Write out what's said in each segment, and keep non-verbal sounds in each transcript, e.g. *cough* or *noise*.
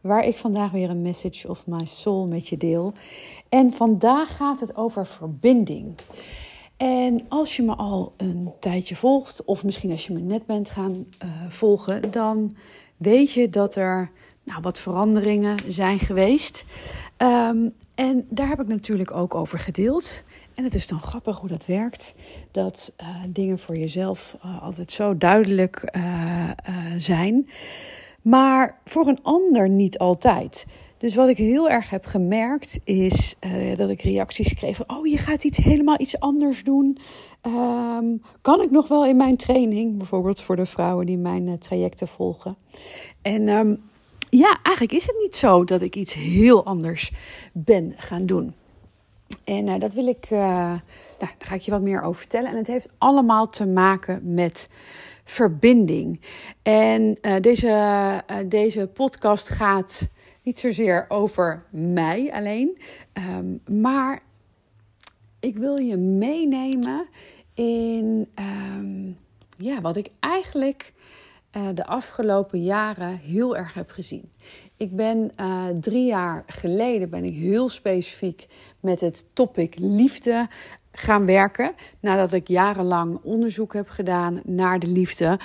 waar ik vandaag weer een message of my soul met je deel. En vandaag gaat het over verbinding. En als je me al een tijdje volgt, of misschien als je me net bent gaan eh, volgen, dan weet je dat er nou, wat veranderingen zijn geweest. Ehm, en daar heb ik natuurlijk ook over gedeeld. En het is dan grappig hoe dat werkt. Dat eh, dingen voor jezelf eh, altijd zo duidelijk zijn. Maar voor een ander niet altijd. Dus wat ik heel erg heb gemerkt is eh, dat ik reacties kreeg van... oh, je gaat iets helemaal iets anders doen. Ehm, kan ik nog wel in mijn training? Bijvoorbeeld voor de vrouwen die mijn eh, trajecten volgen. En ehm, ja, eigenlijk is het niet zo dat ik iets heel anders ben gaan doen. En eh, dat wil ik, nou, daar ga ik je wat meer over vertellen. En het heeft allemaal te maken met verbinding. En eh, deze, eh, deze podcast gaat niet zozeer over mij alleen, ehm, maar ik wil je meenemen in ehm, ja, wat ik eigenlijk eh, de afgelopen jaren heel erg heb gezien. Ik ben drie jaar geleden ben ik heel specifiek met het topic liefde gaan werken. Nadat ik jarenlang onderzoek heb gedaan naar de liefde.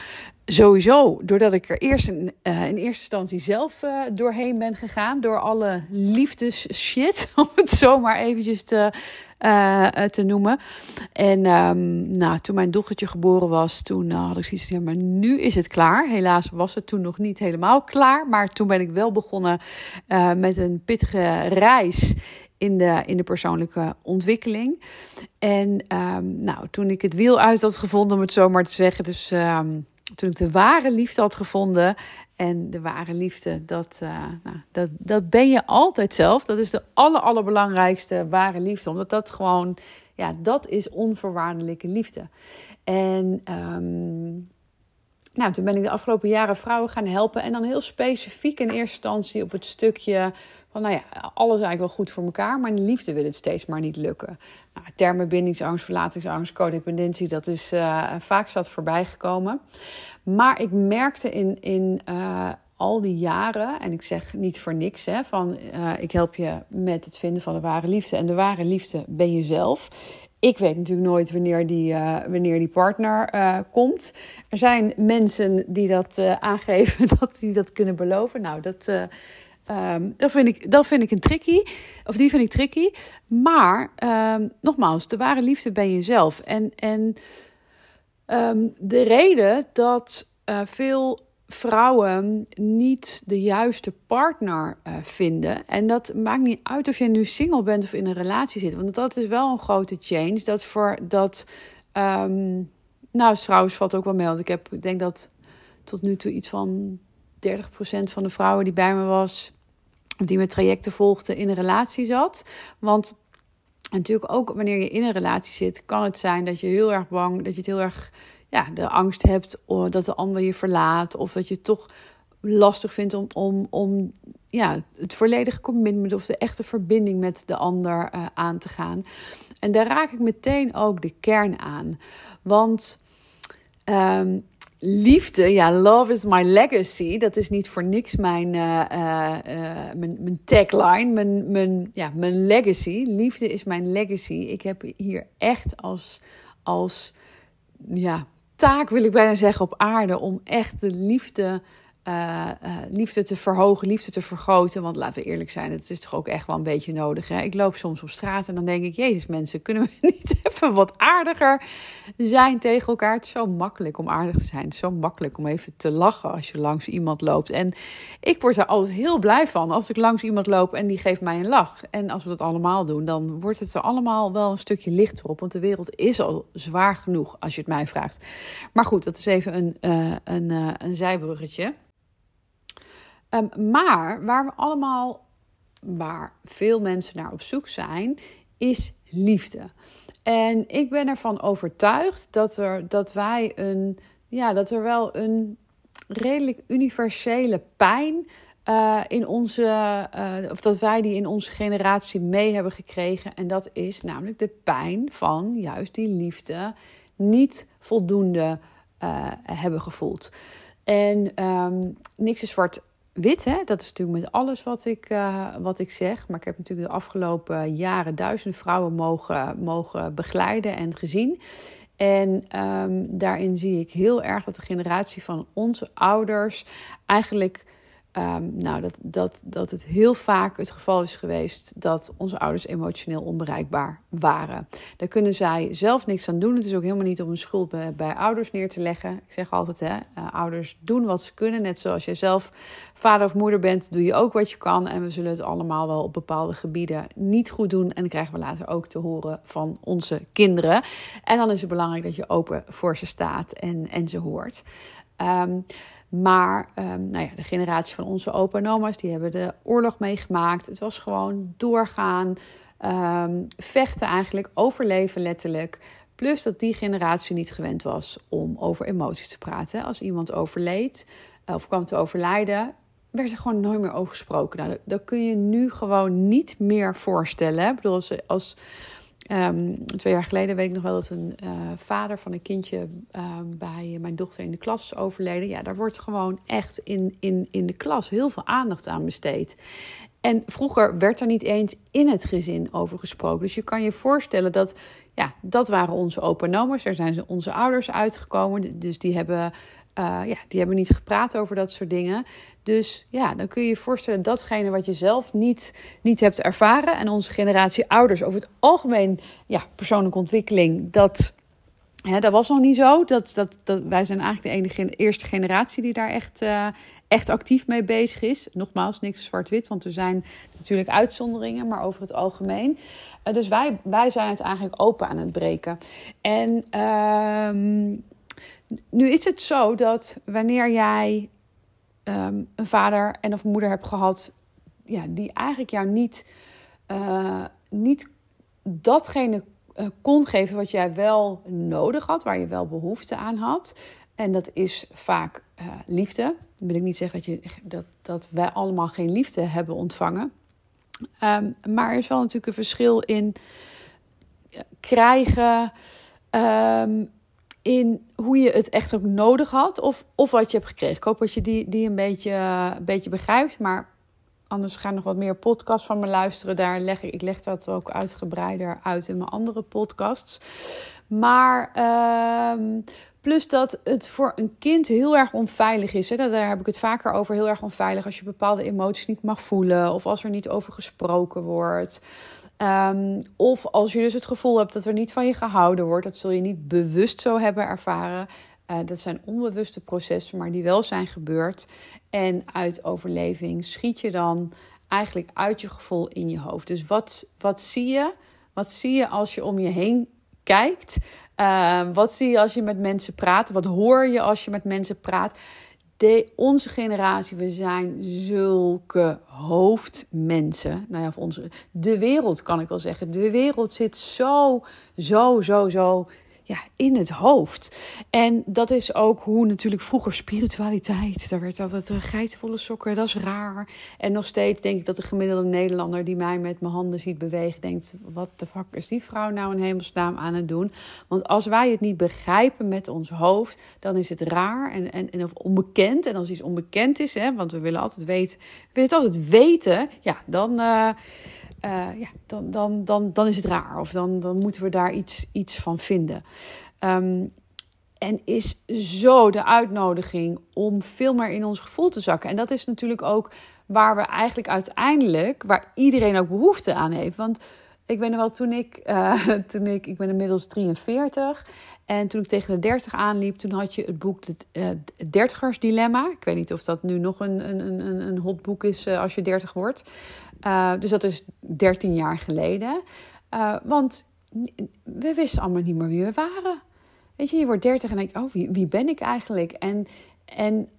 Sowieso, doordat ik er eerst in, eh, in eerste instantie zelf eh, doorheen ben gegaan. Door alle liefdes-shit, *laughs* om het zo maar eventjes te, eh, te noemen. En ehm, nou, toen mijn dochtertje geboren was, toen had ik zoiets van, ja, maar nu is het klaar. Helaas was het toen nog niet helemaal klaar. Maar toen ben ik wel begonnen met een pittige reis in de, in de persoonlijke ontwikkeling. En ehm, nou, toen ik het wiel uit had gevonden, om het zo maar te zeggen. Dus ehm, toen ik de ware liefde had gevonden. En de ware liefde, dat, eh, nou, dat, dat ben je altijd zelf. Dat is de aller, allerbelangrijkste ware liefde. Omdat dat gewoon, ja, dat is onvoorwaardelijke liefde. En ehm, nou, toen ben ik de afgelopen jaren vrouwen gaan helpen. En dan heel specifiek in eerste instantie op het stukje van, nou ja, alles eigenlijk wel goed voor elkaar. Maar in de liefde wil het steeds maar niet lukken. Nou, termen bindingsangst, verlatingsangst, codependentie, dat is uh, vaak zat voorbij gekomen. Maar ik merkte in, in uh, al die jaren, en ik zeg niet voor niks, hè, van uh, ik help je met het vinden van de ware liefde. En de ware liefde ben je zelf. Ik weet natuurlijk nooit wanneer die, uh, wanneer die partner uh, komt. Er zijn mensen die dat uh, aangeven, *laughs* dat die dat kunnen beloven. Nou, dat, um, dat, vind ik, dat vind ik een tricky. Of die vind ik tricky. Maar um, nogmaals, de ware liefde ben je zelf. En, en um, de reden dat veel vrouwen niet de juiste partner uh, vinden. En dat maakt niet uit of je nu single bent of in een relatie zit. Want dat is wel een grote change. Dat voor dat. Um, nou, trouwens valt ook wel mee. Want ik heb, ik denk dat tot nu toe iets van 30% van de vrouwen die bij me was, die mijn trajecten volgden, in een relatie zat. Want natuurlijk ook wanneer je in een relatie zit, kan het zijn dat je heel erg bang, dat je het heel erg ja, de angst hebt dat de ander je verlaat. Of dat je toch lastig vindt om, om, om ja, het volledige commitment of de echte verbinding met de ander uh, aan te gaan. En daar raak ik meteen ook de kern aan. Want um, liefde, ja, love is my legacy. Dat is niet voor niks mijn, uh, uh, mijn, mijn tagline, mijn, mijn, ja, mijn legacy. Liefde is mijn legacy. Ik heb hier echt als, als ja, taak, wil ik bijna zeggen, op aarde om echt de liefde, uh, liefde te verhogen, liefde te vergroten. Want laten we eerlijk zijn, het is toch ook echt wel een beetje nodig. Hè? Ik loop soms op straat en dan denk ik, jezus mensen, kunnen we *laughs* niet even wat aardiger zijn tegen elkaar? Het is zo makkelijk om aardig te zijn. Het is zo makkelijk om even te lachen als je langs iemand loopt. En ik word er altijd heel blij van als ik langs iemand loop en die geeft mij een lach. En als we dat allemaal doen, dan wordt het er allemaal wel een stukje lichter op. Want de wereld is al zwaar genoeg, als je het mij vraagt. Maar goed, dat is even een, uh, een, een zijbruggetje. Um, maar waar we allemaal waar veel mensen naar op zoek zijn, is liefde. En ik ben ervan overtuigd dat, er, dat wij een, ja, dat er wel een redelijk universele pijn uh, in onze, uh, of dat wij die in onze generatie mee hebben gekregen. En dat is namelijk de pijn van juist die liefde niet voldoende uh, hebben gevoeld. En um, niks is zwart-wit, hè? dat is natuurlijk met alles wat ik, wat ik zeg. Maar ik heb natuurlijk de afgelopen jaren duizenden vrouwen mogen, mogen begeleiden en gezien. En um, daarin zie ik heel erg dat de generatie van onze ouders eigenlijk Um, nou, dat, dat, dat het heel vaak het geval is geweest dat onze ouders emotioneel onbereikbaar waren. Daar kunnen zij zelf niks aan doen. Het is ook helemaal niet om een schuld bij, ouders neer te leggen. Ik zeg altijd, hè, uh, ouders doen wat ze kunnen. Net zoals je zelf vader of moeder bent, doe je ook wat je kan. En we zullen het allemaal wel op bepaalde gebieden niet goed doen. En dat krijgen we later ook te horen van onze kinderen. En dan is het belangrijk dat je open voor ze staat en, en ze hoort. Um, maar um, nou ja, de generatie van onze opa en oma's, die hebben de oorlog meegemaakt. Het was gewoon doorgaan, um, vechten eigenlijk, overleven letterlijk. Plus dat die generatie niet gewend was om over emoties te praten. Als iemand overleed eh, of kwam te overlijden, werd er gewoon nooit meer over gesproken. Nou, dat, dat kun je nu gewoon niet meer voorstellen. Ik bedoel, als, als Um, twee jaar geleden weet ik nog wel dat een uh, vader van een kindje uh, bij mijn dochter in de klas is overleden. Ja, daar wordt gewoon echt in, in, in de klas heel veel aandacht aan besteed. En vroeger werd er niet eens in het gezin over gesproken. Dus je kan je voorstellen dat, ja, dat waren onze opa en. Daar zijn onze ouders uitgekomen. Dus die hebben uh, ja, die hebben niet gepraat over dat soort dingen. Dus ja, dan kun je je voorstellen datgene wat je zelf niet, niet hebt ervaren. En onze generatie ouders over het algemeen, ja, persoonlijke ontwikkeling, dat, hè, dat was nog niet zo. Dat, dat, dat, wij zijn eigenlijk de enige eerste generatie die daar echt, uh, echt actief mee bezig is. Nogmaals, niks zwart-wit, want er zijn natuurlijk uitzonderingen, maar over het algemeen. Uh, dus wij, wij zijn het eigenlijk open aan het breken. En... Nu is het zo dat wanneer jij um, een vader en of moeder hebt gehad, ja, die eigenlijk jou niet, uh, niet datgene uh, kon geven wat jij wel nodig had, waar je wel behoefte aan had. En dat is vaak uh, liefde. Dan wil ik niet zeggen dat, je, dat, dat wij allemaal geen liefde hebben ontvangen. Um, maar er is wel natuurlijk een verschil in krijgen. Um, in hoe je het echt ook nodig had of, of wat je hebt gekregen. Ik hoop dat je die, die een, beetje, een beetje begrijpt. Maar anders ga nog wat meer podcasts van me luisteren. Daar leg ik, ik leg dat ook uitgebreider uit in mijn andere podcasts. Maar uh, plus dat het voor een kind heel erg onveilig is. Hè? Daar heb ik het vaker over. Heel erg onveilig als je bepaalde emoties niet mag voelen. Of als er niet over gesproken wordt. Um, of als je dus het gevoel hebt dat er niet van je gehouden wordt, dat zul je niet bewust zo hebben ervaren. Uh, dat zijn onbewuste processen, maar die wel zijn gebeurd. En uit overleving schiet je dan eigenlijk uit je gevoel in je hoofd. Dus wat, wat zie je? Wat zie je als je om je heen kijkt? Uh, wat zie je als je met mensen praat? Wat hoor je als je met mensen praat? De, onze generatie, we zijn zulke hoofdmensen. Nou ja, onze, de wereld kan ik wel zeggen. De wereld zit zo, zo, zo, zo ja, in het hoofd. En dat is ook hoe natuurlijk vroeger spiritualiteit. Daar werd altijd uh, geitenvolle sokken, dat is raar. En nog steeds denk ik dat de gemiddelde Nederlander die mij met mijn handen ziet bewegen, denkt: wat de fuck is die vrouw nou in hemelsnaam aan het doen? Want als wij het niet begrijpen met ons hoofd, dan is het raar en, en, en of onbekend. En als iets onbekend is, hè, want we willen altijd weten, we willen het altijd weten, ja, dan. Uh, uh, ja, dan, dan, dan, dan is het raar. Of dan, dan moeten we daar iets, iets van vinden. Um, en is zo de uitnodiging om veel meer in ons gevoel te zakken. En dat is natuurlijk ook waar we eigenlijk uiteindelijk, waar iedereen ook behoefte aan heeft. Want ik weet nog wel, toen ik, uh, *laughs* toen ik, ik ben inmiddels 43. En toen ik tegen de 30 aanliep, toen had je het boek Het uh, Dertigers Dilemma. Ik weet niet of dat nu nog een, een, een, een hot boek is uh, als je 30 wordt. Dus dat is 13 jaar geleden. Want we wisten allemaal niet meer wie we waren. Weet je, je wordt 30 en denkt, oh, wie, ben ik eigenlijk? En, en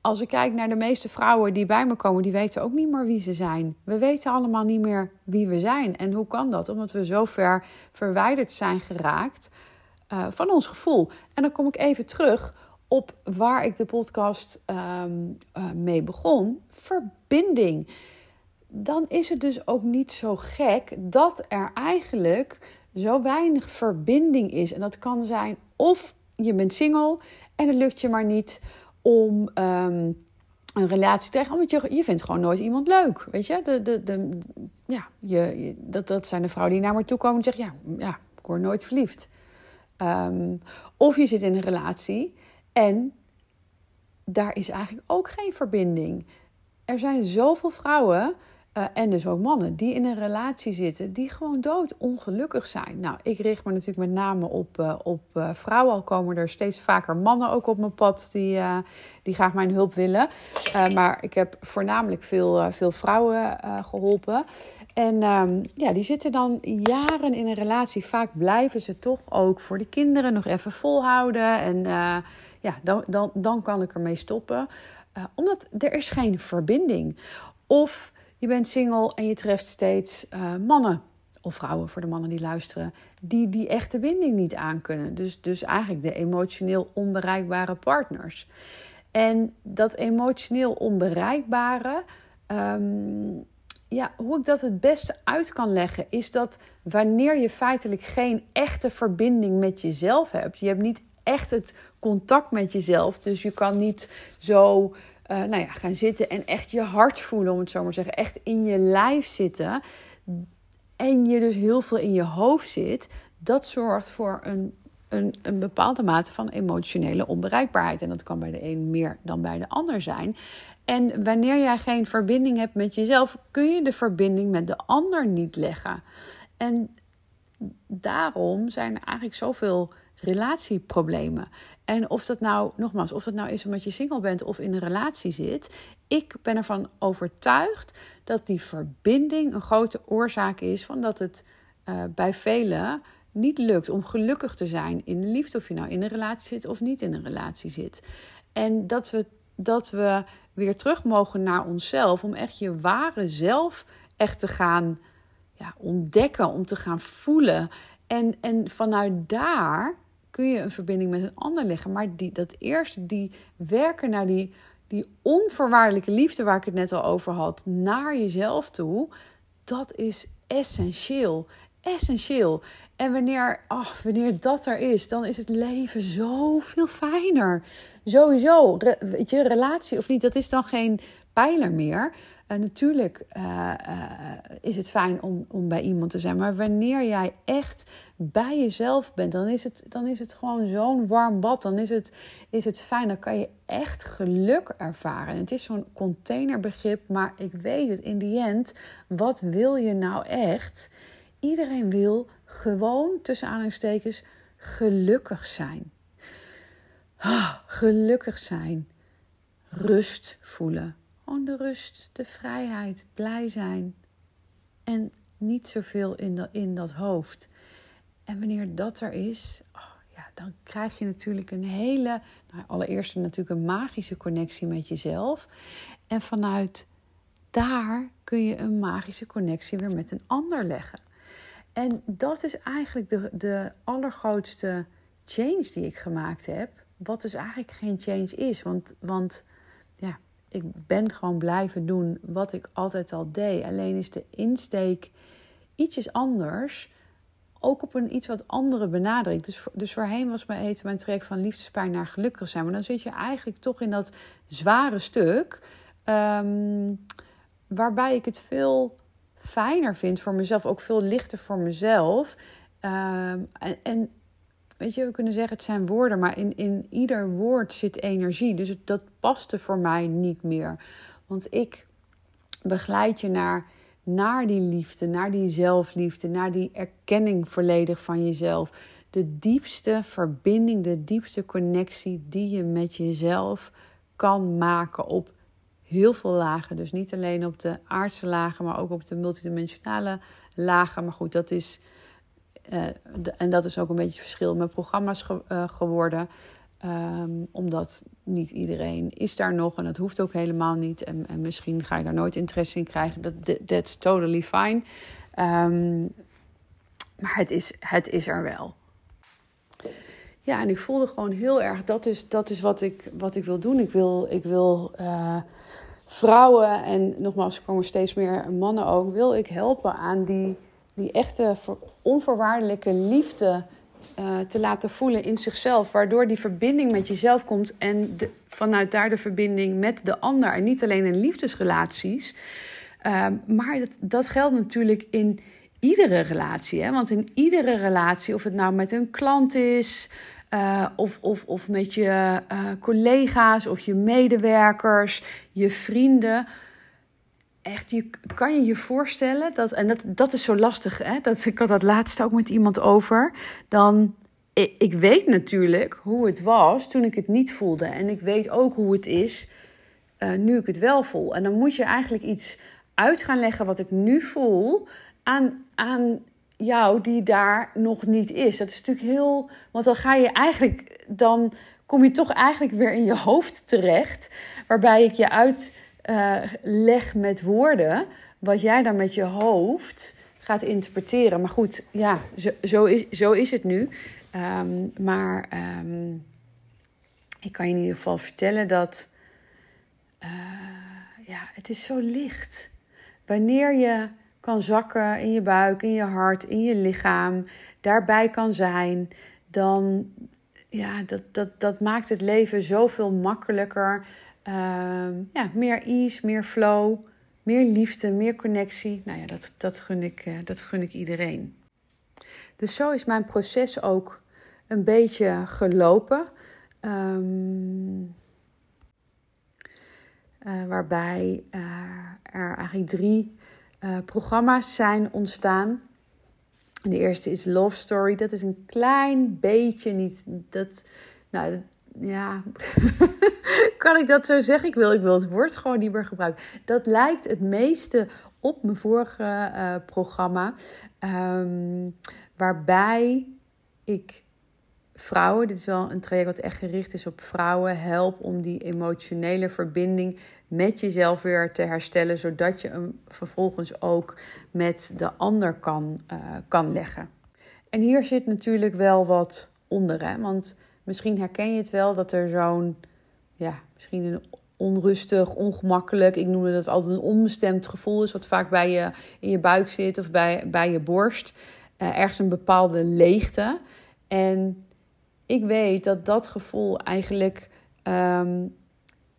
als ik kijk naar de meeste vrouwen die bij me komen, die weten ook niet meer wie ze zijn. We weten allemaal niet meer wie we zijn. En hoe kan dat? Omdat we zo ver verwijderd zijn geraakt uh, van ons gevoel. En dan kom ik even terug op waar ik de podcast um, uh, mee begon: verbinding. Dan is het dus ook niet zo gek dat er eigenlijk zo weinig verbinding is. En dat kan zijn of je bent single en het lukt je maar niet om um, een relatie te krijgen. Want je, je vindt gewoon nooit iemand leuk. Weet je, de, de, de, ja, je, dat, dat zijn de vrouwen die naar me toe komen en zeggen: Ja, ja ik word nooit verliefd. Um, of je zit in een relatie en daar is eigenlijk ook geen verbinding. Er zijn zoveel vrouwen uh, en dus ook mannen die in een relatie zitten die gewoon dood ongelukkig zijn. Nou, ik richt me natuurlijk met name op, uh, op uh, vrouwen. Al komen er steeds vaker mannen ook op mijn pad die, die graag mijn hulp willen. maar ik heb voornamelijk veel, veel vrouwen geholpen. En um, ja, die zitten dan jaren in een relatie. Vaak blijven ze toch ook voor de kinderen nog even volhouden. En ja, dan, dan, dan kan ik ermee stoppen. omdat er is geen verbinding. Of je bent single en je treft steeds uh, mannen of vrouwen voor de mannen die luisteren, die die echte binding niet aankunnen. Dus, dus eigenlijk de emotioneel onbereikbare partners. En dat emotioneel onbereikbare, um, ja, hoe ik dat het beste uit kan leggen, is dat wanneer je feitelijk geen echte verbinding met jezelf hebt, je hebt niet echt het contact met jezelf, dus je kan niet zo uh, nou ja, gaan zitten en echt je hart voelen, om het zo maar te zeggen. Echt in je lijf zitten. En je dus heel veel in je hoofd zit. Dat zorgt voor een, een, een bepaalde mate van emotionele onbereikbaarheid. En dat kan bij de een meer dan bij de ander zijn. En wanneer jij geen verbinding hebt met jezelf, kun je de verbinding met de ander niet leggen. En daarom zijn er eigenlijk zoveel relatieproblemen. En of dat nou, nogmaals, of dat nou is omdat je single bent of in een relatie zit, ik ben ervan overtuigd dat die verbinding een grote oorzaak is van dat het uh, bij velen niet lukt om gelukkig te zijn in de liefde, of je nou in een relatie zit of niet in een relatie zit. En dat we, dat we weer terug mogen naar onszelf, om echt je ware zelf echt te gaan ja, ontdekken, om te gaan voelen. En, en vanuit daar kun je een verbinding met een ander leggen. Maar die, dat eerste, die werken naar die, die onvoorwaardelijke liefde waar ik het net al over had, naar jezelf toe, dat is essentieel. Essentieel. En wanneer, oh, wanneer dat er is, dan is het leven zoveel fijner. Sowieso, weet je, relatie of niet, dat is dan geen pijler meer. Uh, natuurlijk uh, uh, is het fijn om, om bij iemand te zijn. Maar wanneer jij echt bij jezelf bent, dan is het, dan is het gewoon zo'n warm bad. Dan is het, is het fijn. Dan kan je echt geluk ervaren. En het is zo'n containerbegrip, maar ik weet het in die end. Wat wil je nou echt? Iedereen wil gewoon tussen aanhalingstekens gelukkig zijn. Ah, gelukkig zijn. Rust voelen gewoon de rust, de vrijheid, blij zijn. En niet zoveel in, in dat hoofd. En wanneer dat er is, oh ja, dan krijg je natuurlijk een hele, nou, allereerst natuurlijk een magische connectie met jezelf. En vanuit daar kun je een magische connectie weer met een ander leggen. En dat is eigenlijk de, de allergrootste change die ik gemaakt heb. Wat dus eigenlijk geen change is. Want, want ik ben gewoon blijven doen wat ik altijd al deed. Alleen is de insteek ietsjes anders. Ook op een iets wat andere benadering. Dus, dus voorheen was mijn, heet mijn traject van liefdespijn naar gelukkig zijn. Maar dan zit je eigenlijk toch in dat zware stuk. Um, waarbij ik het veel fijner vind voor mezelf. Ook veel lichter voor mezelf. En, en weet je, we kunnen zeggen het zijn woorden, maar in, in ieder woord zit energie. Dus dat paste voor mij niet meer. Want ik begeleid je naar, naar die liefde, naar die zelfliefde, naar die erkenning volledig van jezelf. De diepste verbinding, de diepste connectie die je met jezelf kan maken op heel veel lagen. Dus niet alleen op de aardse lagen, maar ook op de multidimensionale lagen. Maar goed, dat is uh, en dat is ook een beetje het verschil met programma's ge, uh, geworden. Ehm, omdat niet iedereen is daar nog en dat hoeft ook helemaal niet. En, en misschien ga je daar nooit interesse in krijgen. Dat that, that's totally fine. Ehm, maar het is, het is er wel. Ja, en ik voelde gewoon heel erg, dat is, dat is wat, ik, wat ik wil doen. Ik wil, ik wil uh, vrouwen en nogmaals, er komen steeds meer mannen ook, wil ik helpen aan die, die echte onvoorwaardelijke liefde uh, te laten voelen in zichzelf. Waardoor die verbinding met jezelf komt en vanuit daar de verbinding met de ander. En niet alleen in liefdesrelaties. Uh, maar dat, dat geldt natuurlijk in iedere relatie. Hè? Want in iedere relatie, of het nou met een klant is, uh, of, of, of met je uh, collega's of je medewerkers, je vrienden. Echt, je, kan je je voorstellen dat, en dat, dat is zo lastig, hè? Dat, ik had dat laatst ook met iemand over. Dan, ik, weet natuurlijk hoe het was toen ik het niet voelde. En ik weet ook hoe het is uh, nu ik het wel voel. En dan moet je eigenlijk iets uit gaan leggen wat ik nu voel aan, aan jou die daar nog niet is. Dat is natuurlijk heel. Want dan ga je eigenlijk. Dan kom je toch eigenlijk weer in je hoofd terecht. Waarbij ik je uitleg uh, met woorden. Wat jij dan met je hoofd gaat interpreteren. Maar goed, ja, zo, is, zo is het nu. Um, maar um, ik kan je in ieder geval vertellen dat. Uh, ja, het is zo licht. Wanneer je kan zakken in je buik, in je hart, in je lichaam, daarbij kan zijn, dan ja, dat, dat, dat maakt het leven zoveel makkelijker. Uh, ja, meer ease, meer flow, meer liefde, meer connectie. Nou ja, dat, dat, gun ik, uh, dat gun ik iedereen. Dus zo is mijn proces ook een beetje gelopen. Um, uh, waarbij er eigenlijk drie programma's zijn ontstaan. De eerste is Love Story. Dat is een klein beetje niet. Dat, nou, ja. *laughs* kan ik dat zo zeggen? Ik wil, ik wil het woord gewoon niet meer gebruiken. Dat lijkt het meeste op mijn vorige uh, programma. Um, waarbij ik vrouwen, dit is wel een traject wat echt gericht is op vrouwen, help om die emotionele verbinding met jezelf weer te herstellen, zodat je hem vervolgens ook met de ander kan, uh, kan leggen. En hier zit natuurlijk wel wat onder, hè? want misschien herken je het wel dat er zo'n, ja, misschien een onrustig, ongemakkelijk, ik noemde dat altijd een onbestemd gevoel is, wat vaak bij je in je buik zit of bij, bij je borst. Uh, ergens een bepaalde leegte. En ik weet dat dat gevoel eigenlijk um,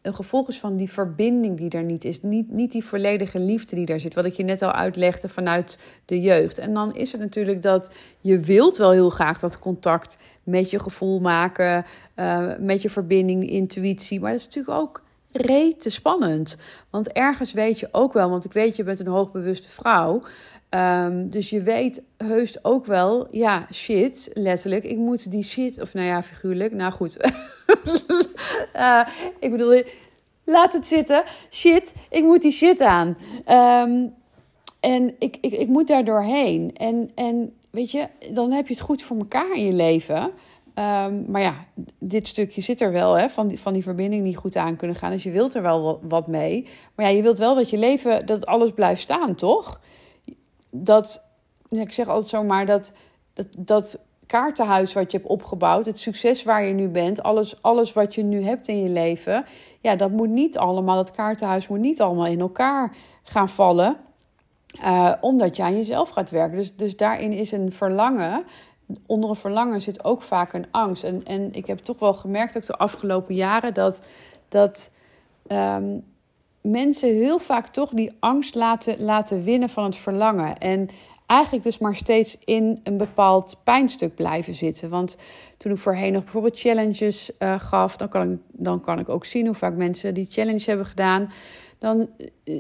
een gevolg is van die verbinding die er niet is. Niet, niet die volledige liefde die daar zit. Wat ik je net al uitlegde vanuit de jeugd. En dan is het natuurlijk dat je wilt wel heel graag dat contact met je gevoel maken. Uh, met je verbinding, intuïtie. Maar dat is natuurlijk ook rete spannend. Want ergens weet je ook wel, want ik weet je bent een hoogbewuste vrouw. Um, dus je weet heus ook wel, ja, shit, letterlijk. Ik moet die shit, of nou ja, figuurlijk, nou goed. uh, *laughs* ik bedoel, laat het zitten. Shit, ik moet die shit aan. Um, en ik, ik, ik moet daar doorheen. En, en weet je, dan heb je het goed voor elkaar in je leven. Um, maar ja, dit stukje zit er wel, hè, van, die, van die verbinding niet goed aan kunnen gaan. Dus je wilt er wel wat mee. Maar ja, je wilt wel dat je leven, dat alles blijft staan, toch? Dat, ik zeg altijd zomaar, dat, dat, dat kaartenhuis wat je hebt opgebouwd, het succes waar je nu bent, alles, alles wat je nu hebt in je leven, ja, dat moet niet allemaal, dat kaartenhuis moet niet allemaal in elkaar gaan vallen, uh, omdat je aan jezelf gaat werken. Dus, dus daarin is een verlangen. Onder een verlangen zit ook vaak een angst. En, en ik heb toch wel gemerkt, ook de afgelopen jaren, dat, dat um, mensen heel vaak toch die angst laten, laten winnen van het verlangen. En eigenlijk dus maar steeds in een bepaald pijnstuk blijven zitten. Want toen ik voorheen nog bijvoorbeeld challenges uh, gaf, dan kan, ik, dan kan ik ook zien hoe vaak mensen die challenge hebben gedaan. Dan,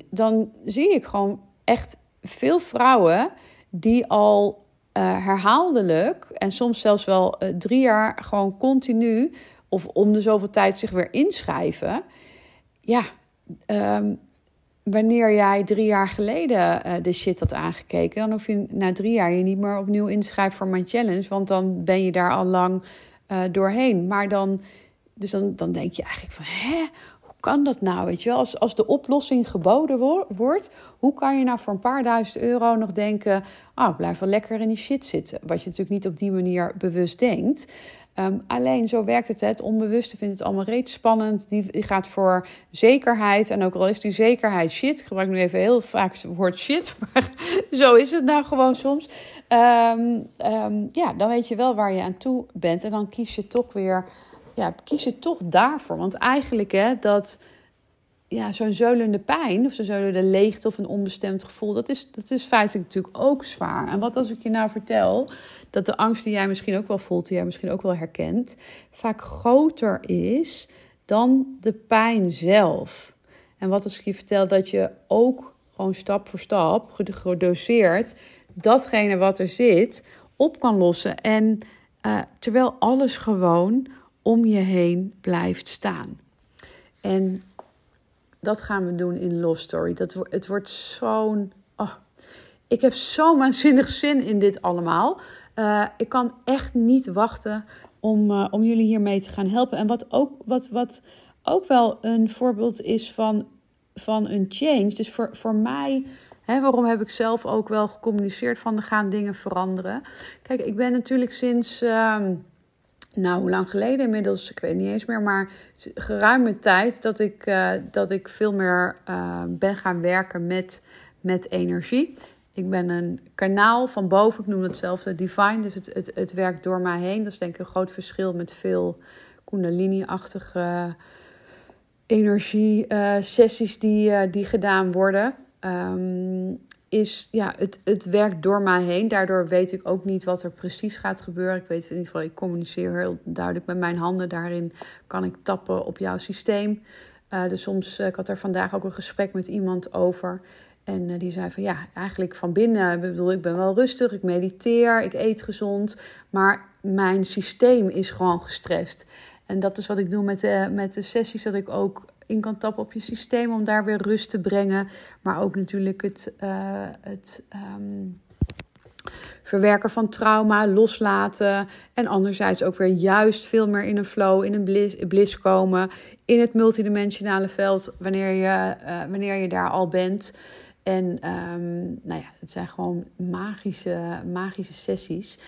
dan zie ik gewoon echt veel vrouwen die al uh, herhaaldelijk en soms zelfs wel drie jaar gewoon continu of om de zoveel tijd zich weer inschrijven. Ja, um, wanneer jij drie jaar geleden uh, de shit had aangekeken, dan hoef je na drie jaar je niet meer opnieuw inschrijven voor mijn challenge, want dan ben je daar al lang uh, doorheen. Maar dan dus dan, dan denk je eigenlijk van, hè, hoe kan dat nou? Weet je wel, als, als de oplossing geboden wordt, hoe kan je nou voor een paar duizend euro nog denken, oh, blijf wel lekker in die shit zitten? Wat je natuurlijk niet op die manier bewust denkt. Um, alleen zo werkt het. Het onbewuste vindt het allemaal reeds spannend. Die, gaat voor zekerheid. En ook al is die zekerheid shit. Ik gebruik nu even heel vaak het woord shit. *laughs* Maar zo is het nou gewoon soms. Um, um, ja, dan weet je wel waar je aan toe bent. En dan kies je toch weer. Ja, kies je toch daarvoor. Want eigenlijk, hè, dat. Ja, zo'n zeulende pijn of zo'n zeulende leegte of een onbestemd gevoel, dat is, dat is feitelijk natuurlijk ook zwaar. En wat als ik je nou vertel dat de angst die jij misschien ook wel voelt, die jij misschien ook wel herkent, vaak groter is dan de pijn zelf. En wat als ik je vertel dat je ook gewoon stap voor stap, gedoseerd, datgene wat er zit, op kan lossen. En uh, terwijl alles gewoon om je heen blijft staan. En dat gaan we doen in Love Story. Dat, het wordt zo'n. Oh, ik heb zo'n waanzinnig zin in dit allemaal. Uh, ik kan echt niet wachten om, uh, om jullie hiermee te gaan helpen. En wat ook, wat, wat ook wel een voorbeeld is van, van een change. Dus voor, voor mij, hè, waarom heb ik zelf ook wel gecommuniceerd van er gaan dingen veranderen. Kijk, ik ben natuurlijk sinds. Uh, nou, hoe lang geleden inmiddels? Ik weet niet eens meer, maar geruime tijd dat ik, uh, dat ik veel meer ben gaan werken met, met energie. Ik ben een kanaal van boven, ik noem hetzelfde divine, dus het, het, het werkt door mij heen. Dat is denk ik een groot verschil met veel kundalini-achtige energie-sessies uh, die, uh, die gedaan worden. Um, is, ja, het, het werkt door mij heen. Daardoor weet ik ook niet wat er precies gaat gebeuren. Ik weet in ieder geval, ik communiceer heel duidelijk met mijn handen. Daarin kan ik tappen op jouw systeem. Dus soms, ik had er vandaag ook een gesprek met iemand over. En uh, die zei van ja, eigenlijk van binnen, ik bedoel, ik ben wel rustig, ik mediteer, ik eet gezond, maar mijn systeem is gewoon gestrest. En dat is wat ik doe met de, met de sessies, dat ik ook in kan tappen op je systeem om daar weer rust te brengen. Maar ook natuurlijk het, uh, het um, verwerken van trauma, loslaten. En anderzijds ook weer juist veel meer in een flow, in een bliss, komen. In het multidimensionale veld, wanneer je, uh, wanneer je daar al bent. En um, nou ja, het zijn gewoon magische, magische sessies.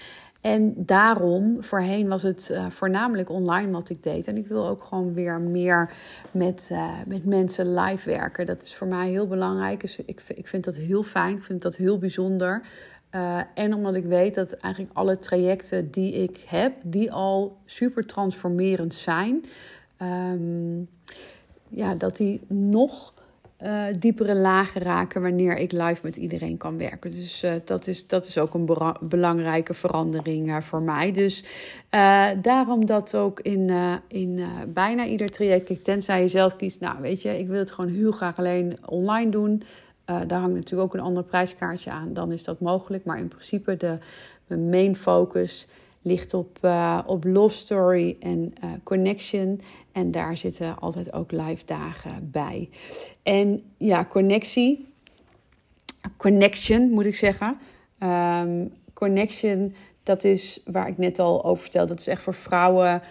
En daarom, voorheen was het uh, voornamelijk online wat ik deed. En ik wil ook gewoon weer meer met, uh, met mensen live werken. Dat is voor mij heel belangrijk. Dus ik, ik vind dat heel fijn. Ik vind dat heel bijzonder. Uh, en omdat ik weet dat eigenlijk alle trajecten die ik heb, die al super transformerend zijn. Um, ja, dat die nog uh, diepere lagen raken wanneer ik live met iedereen kan werken. Dus uh, dat, is, dat is ook een belangrijke verandering uh, voor mij. Dus daarom dat ook in, in bijna ieder traject, kijk, tenzij je zelf kiest, nou weet je, ik wil het gewoon heel graag alleen online doen. daar hangt natuurlijk ook een ander prijskaartje aan, dan is dat mogelijk. Maar in principe de main focus ligt op, uh, op Love Story en uh, Connection. En daar zitten altijd ook live dagen bij. En ja, connectie. Connection moet ik zeggen. Um, connection, dat is waar ik net al over vertelde. Dat is echt voor vrouwen,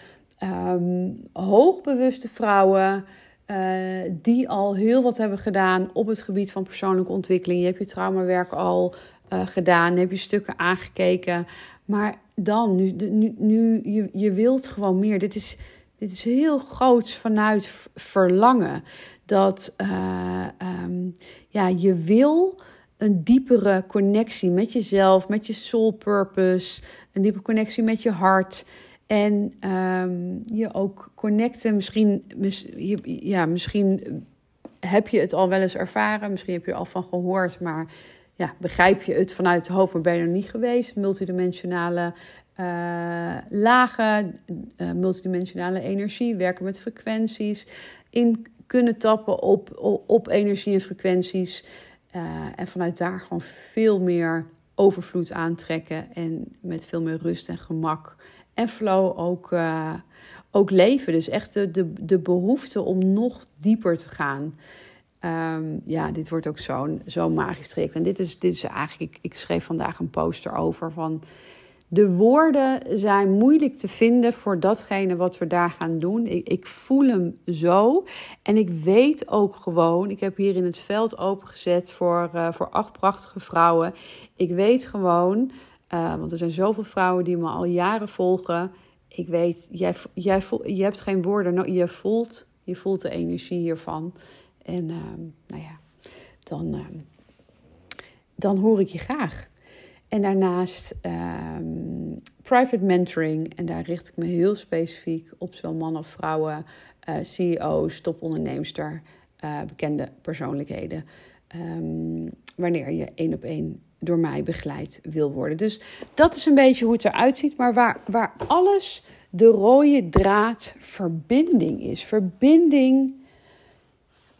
um, hoogbewuste vrouwen. Uh, die al heel wat hebben gedaan op het gebied van persoonlijke ontwikkeling. Je hebt je traumawerk al uh, gedaan, heb je stukken aangekeken. Maar dan, nu, nu, nu je, je wilt gewoon meer. Dit is, dit is heel groots vanuit verlangen. Dat uh, um, ja, je wil een diepere connectie met jezelf, met je soul purpose, een diepere connectie met je hart. En um, je ook connecten. Misschien, ja, misschien heb je het al wel eens ervaren, misschien heb je er al van gehoord, maar ja, begrijp je het vanuit het hoofd, maar ben je er niet geweest. Multidimensionale uh, lagen, uh, multidimensionale energie, werken met frequenties, in kunnen tappen op, op, energie en frequenties. Uh, en vanuit daar gewoon veel meer overvloed aantrekken en met veel meer rust en gemak en flow ook, ook leven. Dus echt de, de, de behoefte om nog dieper te gaan. Um, ja, dit wordt ook zo'n zo'n magisch traject. En dit is, dit is eigenlijk, ik, ik schreef vandaag een poster over van de woorden zijn moeilijk te vinden voor datgene wat we daar gaan doen. Ik, ik, voel hem zo. En ik weet ook gewoon, ik heb hier in het veld opengezet voor, uh, voor acht prachtige vrouwen. Ik weet gewoon, uh, want er zijn zoveel vrouwen die me al jaren volgen. Ik weet, jij, jij je hebt geen woorden, je voelt, je voelt de energie hiervan. En uh, nou ja, dan, dan hoor ik je graag. En daarnaast um, private mentoring. En daar richt ik me heel specifiek op zowel mannen of vrouwen, uh, CEO's, topondernemers, uh, bekende persoonlijkheden. Wanneer je één op één door mij begeleid wil worden. Dus dat is een beetje hoe het eruit ziet. Maar waar, waar alles de rode draad verbinding is. Verbinding.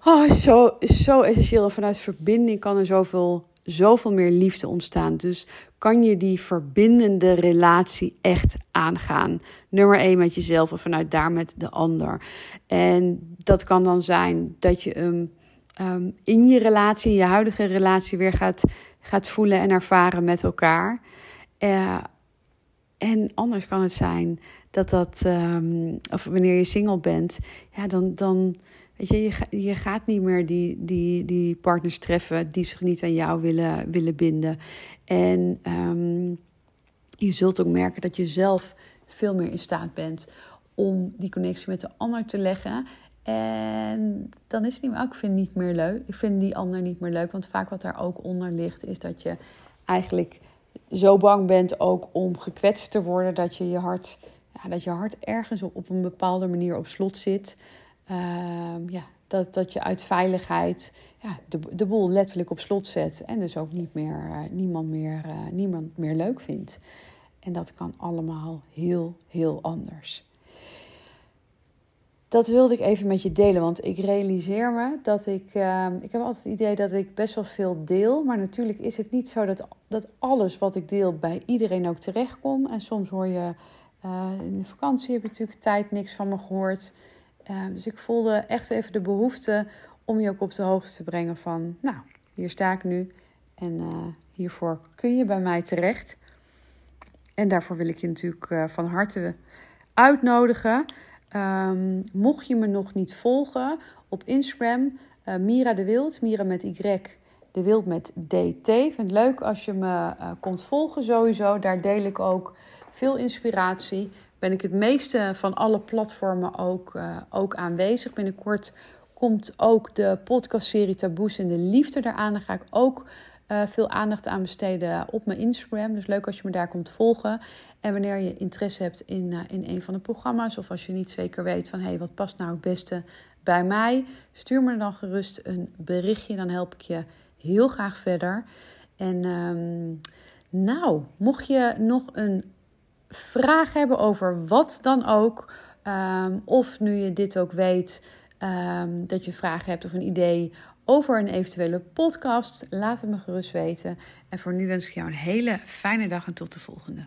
Oh, zo, zo essentieel. vanuit verbinding kan er zoveel zoveel meer liefde ontstaan. Dus kan je die verbindende relatie echt aangaan. Nummer één met jezelf en vanuit daar met de ander. En dat kan dan zijn dat je hem ehm, in je relatie, in je huidige relatie, weer gaat, gaat voelen en ervaren met elkaar. Uh, en anders kan het zijn dat dat, um, of wanneer je single bent, ja, dan. dan Weet je, je, gaat niet meer die, die, die partners treffen die zich niet aan jou willen, willen binden. En um, je zult ook merken dat je zelf veel meer in staat bent om die connectie met de ander te leggen. En dan is het niet meer, oh, ik vind niet meer leuk. Ik vind die ander niet meer leuk. Want vaak wat daar ook onder ligt, is dat je eigenlijk zo bang bent ook om gekwetst te worden. Dat je je hart, ja, dat je hart ergens op, op een bepaalde manier op slot zit. Ehm, ja, dat, dat je uit veiligheid ja, de, de boel letterlijk op slot zet. En dus ook niet meer, uh, niemand, meer, uh, niemand meer leuk vindt. En dat kan allemaal heel, heel anders. Dat wilde ik even met je delen, want ik realiseer me dat ik. Uh, ik heb altijd het idee dat ik best wel veel deel. Maar natuurlijk is het niet zo dat, dat alles wat ik deel bij iedereen ook terechtkomt. En soms hoor je. Uh, in de vakantie heb je natuurlijk tijd niks van me gehoord. Ehm, dus ik voelde echt even de behoefte om je ook op de hoogte te brengen van, nou, hier sta ik nu en uh, hiervoor kun je bij mij terecht. En daarvoor wil ik je natuurlijk uh, van harte uitnodigen. Um, mocht je me nog niet volgen op Instagram, uh, Mira de Wild, Mira met Y, de Wild met DT. Vind het leuk als je me komt volgen sowieso. Daar deel ik ook veel inspiratie ben ik het meeste van alle platformen ook, uh, ook aanwezig. Binnenkort komt ook de podcastserie Taboes en de Liefde eraan. Daar ga ik ook uh, veel aandacht aan besteden op mijn Instagram. Dus leuk als je me daar komt volgen. En wanneer je interesse hebt in, in een van de programma's... of als je niet zeker weet van... hey, wat past nou het beste bij mij... stuur me dan gerust een berichtje. Dan help ik je heel graag verder. En um, nou, mocht je nog een vraag hebben over wat dan ook, um, of nu je dit ook weet, um, dat je vragen hebt of een idee over een eventuele podcast, laat het me gerust weten. En voor nu wens ik jou een hele fijne dag en tot de volgende.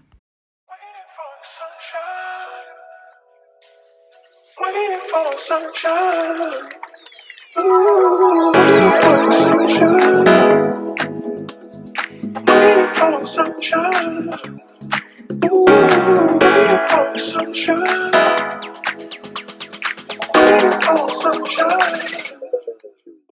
Sunshine. Waiting for sunshine. Ooh, waiting for sunshine. Waiting for sunshine.